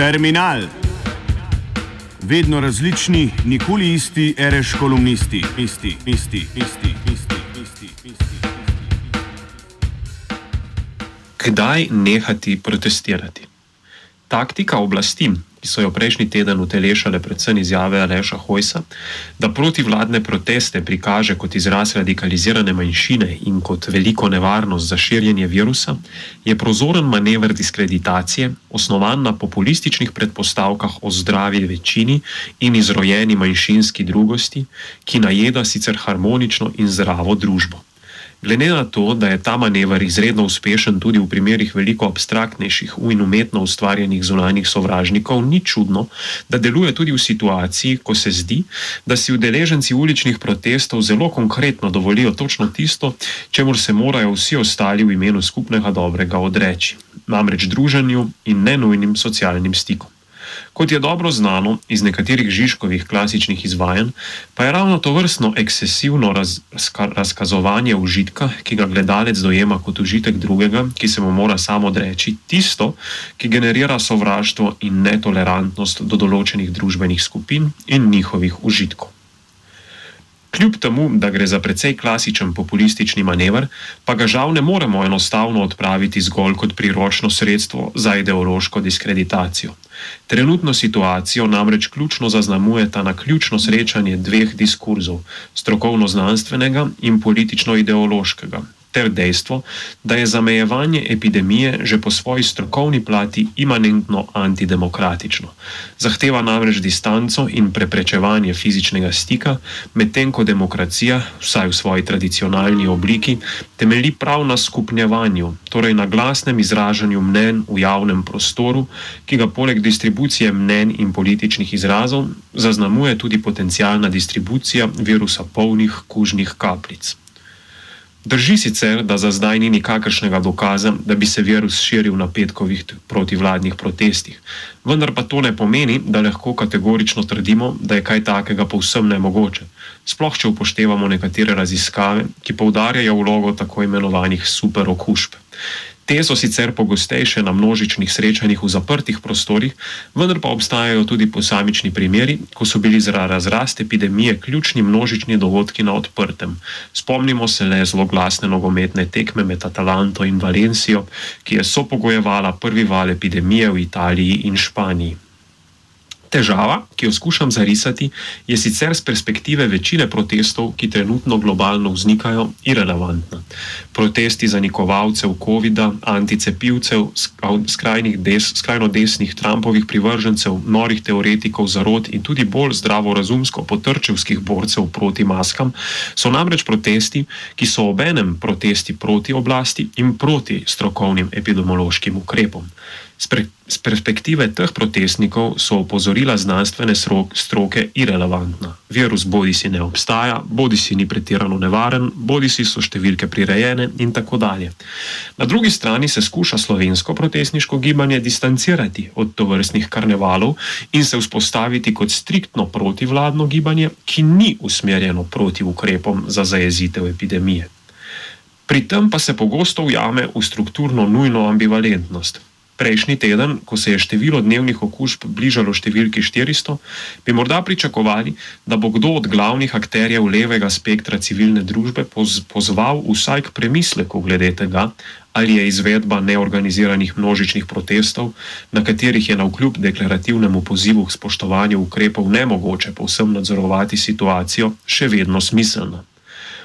Terminal. Vedno različni, nikoli isti, reš kolumnisti, isti, isti, isti, isti, isti, isti. Kdaj nehati protestirati? Taktika oblasti, ki so jo prejšnji teden utelešale predvsem izjave Aleša Hojsa, da protivladne proteste prikaže kot izraz radikalizirane manjšine in kot veliko nevarnost za širjenje virusa, je prozoren manever diskreditacije, osnovan na populističnih predpostavkah o zdravi večini in izrojeni manjšinski drugosti, ki najeda sicer harmonično in zdravo družbo. Glede na to, da je ta manever izredno uspešen tudi v primerih veliko abstraktnejših in umetno ustvarjenih zunanjih sovražnikov, ni čudno, da deluje tudi v situaciji, ko se zdi, da si udeleženci uličnih protestov zelo konkretno dovolijo točno tisto, čemu se morajo vsi ostali v imenu skupnega dobrega odreči, namreč druženju in nenujnim socialnim stikom. Kot je dobro znano iz nekaterih Žižkovih klasičnih izvajanj, pa je ravno to vrstno ekscesivno raz, razkazovanje užitka, ki ga gledalec dojema kot užitek drugega, ki se mu mora samo odreči, tisto, ki generira sovraštvo in netolerantnost do določenih družbenih skupin in njihovih užitkov. Kljub temu, da gre za precej klasičen populistični manever, pa ga žal ne moremo enostavno odpraviti zgolj kot priročno sredstvo za ideološko diskreditacijo. Trenutno situacijo namreč ključno zaznamuje ta naključno srečanje dveh diskurzov, strokovno-znanstvenega in politično-ideološkega, ter dejstvo, da je zamejevanje epidemije že po svoji strokovni plati imanentno antidemokratično. Zahteva namreč distanco in preprečevanje fizičnega stika, medtem ko demokracija, vsaj v svoji tradicionalni obliki, temelji prav na skupnjevanju, torej na glasnem izražanju mnen v javnem prostoru, ki ga poleg distribucije mnen in političnih izrazov zaznamuje tudi potencijalna distribucija virusa polnih kužnih kapljic. Drži sicer, da za zdaj ni nikakršnega dokaza, da bi se virus širil na petkovih protivladnih protestih, vendar pa to ne pomeni, da lahko kategorično trdimo, da je kaj takega povsem nemogoče, sploh če upoštevamo nekatere raziskave, ki poudarjajo vlogo tako imenovanih superokužb. Te so sicer pogostejše na množičnih srečanjih v zaprtih prostorih, vendar pa obstajajo tudi posamični primeri, ko so bili zaradi razrast epidemije ključni množični dogodki na odprtem. Spomnimo se le zelo glasne nogometne tekme med Atalanto in Valencijo, ki je sopogojevala prvi val epidemije v Italiji in Španiji. Težava, ki jo skušam zarisati, je sicer z perspektive večine protestov, ki trenutno globalno vznikajo, irrelevantna. Protesti zanikovalcev COVID-a, anticepivcev, des, skrajno desnih Trumpovih privržencev, norih teoretikov zarod in tudi bolj zdravorazumsko potrčevskih borcev proti maskam, so namreč protesti, ki so obenem protesti proti oblasti in proti strokovnim epidemiološkim ukrepom. Z perspektive teh protestnikov so opozorila znanstvene stroke irrelevantna. Virus bodi si ne obstaja, bodi si ni pretirano nevaren, bodi si so številke prirejene in tako dalje. Na drugi strani se skuša slovensko protestniško gibanje distancirati od tovrstnih karnevalov in se vzpostaviti kot striktno protivladno gibanje, ki ni usmerjeno proti ukrepom za zajezitev epidemije. Pri tem pa se pogosto ujame v strukturno nujno ambivalentnost. Prejšnji teden, ko se je število dnevnih okužb bližalo številki 400, bi morda pričakovali, da bo kdo od glavnih akterjev levega spektra civilne družbe poz pozval vsaj k premisleku glede tega, ali je izvedba neorganiziranih množičnih protestov, na katerih je na vkljub deklarativnemu pozivu k spoštovanju ukrepov nemogoče povsem nadzorovati situacijo, še vedno smiselna.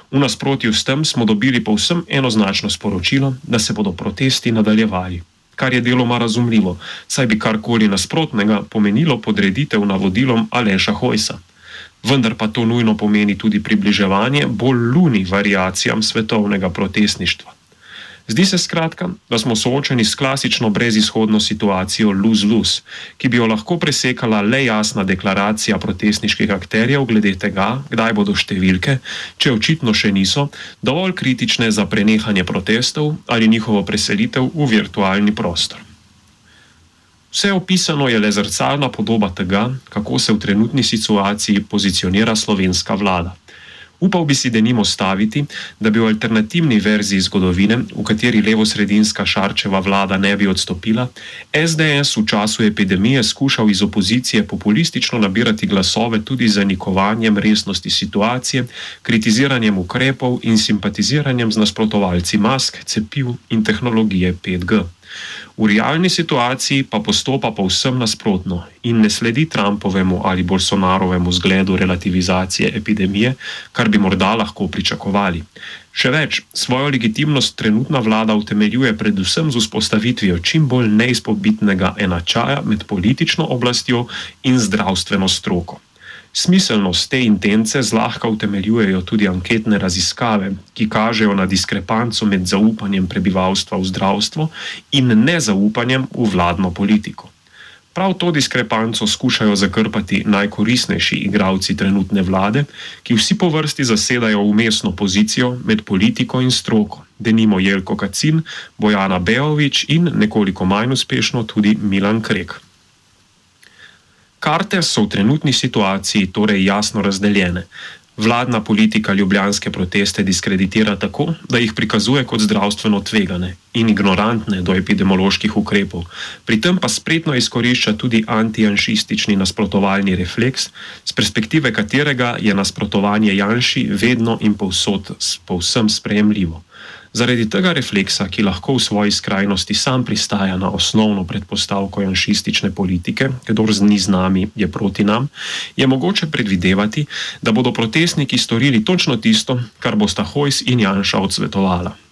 V nasprotju s tem smo dobili povsem enoznačno sporočilo, da se bodo protesti nadaljevali kar je deloma razumljivo, saj bi karkoli nasprotnega pomenilo podreditev navodilom Aleša Hojsa. Vendar pa to nujno pomeni tudi približevanje bolj luni variacijam svetovnega protestništva. Zdi se skratka, da smo soočeni s klasično brezizhodno situacijo lose-lose, ki bi jo lahko presekala le jasna deklaracija protestniških akterjev glede tega, kdaj bodo številke, če očitno še niso, dovolj kritične za prenehanje protestov ali njihovo preselitev v virtualni prostor. Vse opisano je le zrcalna podoba tega, kako se v trenutni situaciji pozicionira slovenska vlada. Upal bi si denimo staviti, da bi v alternativni verziji zgodovine, v kateri levo-sredinska Šarčeva vlada ne bi odstopila, SDS v času epidemije skušal iz opozicije populistično nabirati glasove tudi z zanikovanjem resnosti situacije, kritiziranjem ukrepov in simpatiziranjem z nasprotovalci mask, cepiv in tehnologije 5G. V realni situaciji pa postopa povsem nasprotno in ne sledi Trumpovemu ali Bolsonarovemu zgledu relativizacije epidemije, kar bi morda lahko pričakovali. Še več, svojo legitimnost trenutna vlada utemeljuje predvsem z vzpostavitvijo čim bolj neizpodbitnega enačaja med politično oblastjo in zdravstveno stroko. Smiselnost te intence zlahka utemeljujejo tudi anketne raziskave, ki kažejo na diskrepanco med zaupanjem prebivalstva v zdravstvo in nezaupanjem v vladno politiko. Prav to diskrepanco skušajo zakrpati najkoristnejši igravci trenutne vlade, ki vsi po vrsti zasedajo umestno pozicijo med politiko in stroko, denimo Jelko Kacin, Bojana Beovič in nekoliko manj uspešno tudi Milan Krek. Karte so v trenutni situaciji torej jasno razdeljene. Vladna politika ljubljanske proteste diskreditira tako, da jih prikazuje kot zdravstveno tvegane in ignorantne do epidemioloških ukrepov, pri tem pa spretno izkorišča tudi antijanšistični nasprotovalni refleks, z perspektive katerega je nasprotovanje Janši vedno in povsod povsem sprejemljivo. Zaradi tega refleksa, ki lahko v svoji skrajnosti sam pristaja na osnovno predpostavko janšistične politike, kdo ni z nami, je proti nam, je mogoče predvidevati, da bodo protestniki storili točno tisto, kar bosta Hojs in Janša odsvetovala.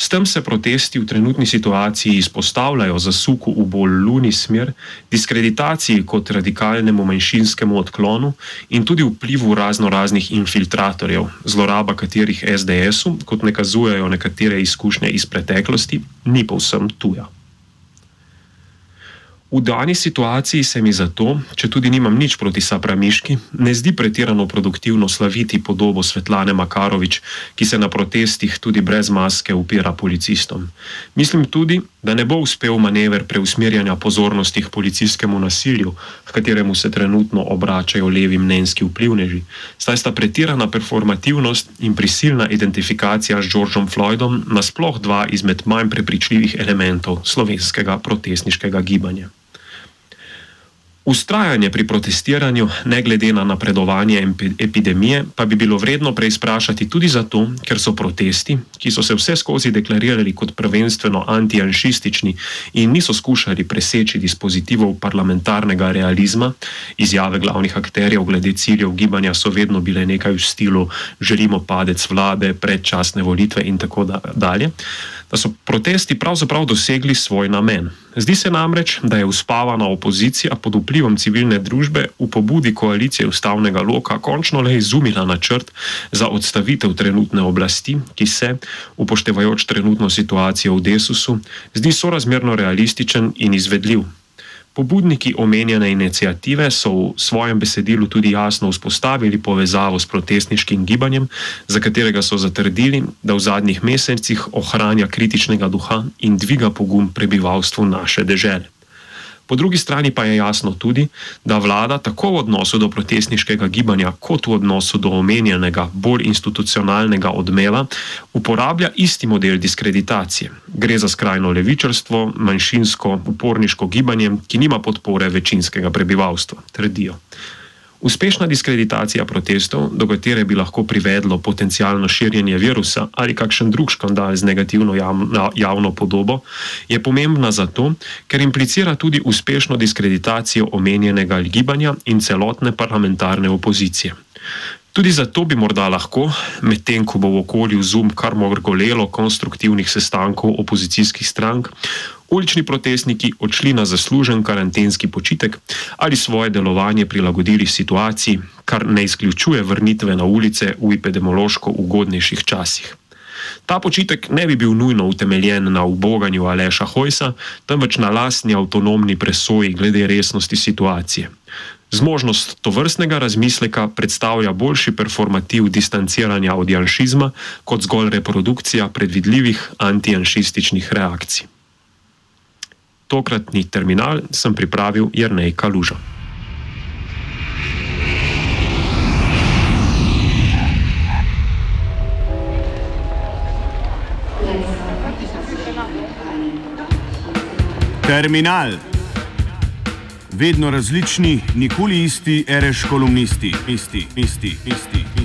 S tem se protesti v trenutni situaciji izpostavljajo zasuku v bolj luni smer, diskreditaciji kot radikalnemu manjšinskemu odklonu in tudi vplivu razno raznih infiltratorjev, zloraba katerih SDS-u, kot nakazujejo nekatere izkušnje iz preteklosti, ni povsem tuja. V dani situaciji se mi zato, če tudi nimam nič proti Sapramiški, ne zdi pretirano produktivno slaviti podobo Svetlane Makarovič, ki se na protestih tudi brez maske upira policistom. Mislim tudi, da ne bo uspel manever preusmerjanja pozornosti k policijskemu nasilju, v kateremu se trenutno obračajo levi mnenjski vplivneži, saj sta pretirana performativnost in prisilna identifikacija s Georgeom Floydom nasploh dva izmed manj prepričljivih elementov slovenskega protestniškega gibanja. Ustrajanje pri protestiranju, ne glede na napredovanje epidemije, pa bi bilo vredno preizprašati tudi zato, ker so protesti, ki so se vse skozi deklarirali kot prvenstveno antijanšistični in niso skušali preseči dispozitivov parlamentarnega realizma, izjave glavnih akterjev glede ciljev gibanja so vedno bile nekaj v stilu: želimo padec vlade, predčasne volitve in tako dalje da so protesti pravzaprav dosegli svoj namen. Zdi se namreč, da je uspavana opozicija pod vplivom civilne družbe v pobudi koalicije ustavnega loka končno le izumila načrt za odstavitev trenutne oblasti, ki se, upoštevajoč trenutno situacijo v Desusu, zdi sorazmerno realističen in izvedljiv. Pobudniki omenjene inicijative so v svojem besedilu tudi jasno vzpostavili povezavo s protestniškim gibanjem, za katerega so zatrdili, da v zadnjih mesecih ohranja kritičnega duha in dviga pogum prebivalstvu naše dežele. Po drugi strani pa je jasno tudi, da vlada tako v odnosu do protestniškega gibanja, kot v odnosu do omenjenega, bolj institucionalnega odmela, uporablja isti model diskreditacije. Gre za skrajno levičarstvo, manjšinsko, uporniško gibanje, ki nima podpore večinskega prebivalstva, trdijo. Uspešna diskreditacija protestov, do katere bi lahko privedlo potencijalno širjenje virusa ali kakšen drug škandal z negativno javno podobo, je pomembna zato, ker implicira tudi uspešno diskreditacijo omenjenega gibanja in celotne parlamentarne opozicije. Tudi zato bi morda lahko, medtem ko bo v okolju zum kar morgolelo konstruktivnih sestankov opozicijskih strank, ulični protestniki odšli na zaslužen karantenski počitek ali svoje delovanje prilagodili situaciji, kar ne izključuje vrnitve na ulice v epidemiološko ugodnejših časih. Ta počitek ne bi bil nujno utemeljen na uboganju Aleša Hojsa, temveč na lastni avtonomni presoji glede resnosti situacije. Zmožnost to vrstnega razmisleka predstavlja boljši performativ distanciranja od janšizma kot zgolj reprodukcija predvidljivih antijanšističnih reakcij. Tokratni terminal sem pripravil Jernej Kaluža. Terminal. Vedno različni, nikoli isti, ereš kolumnisti, isti, isti, isti. isti.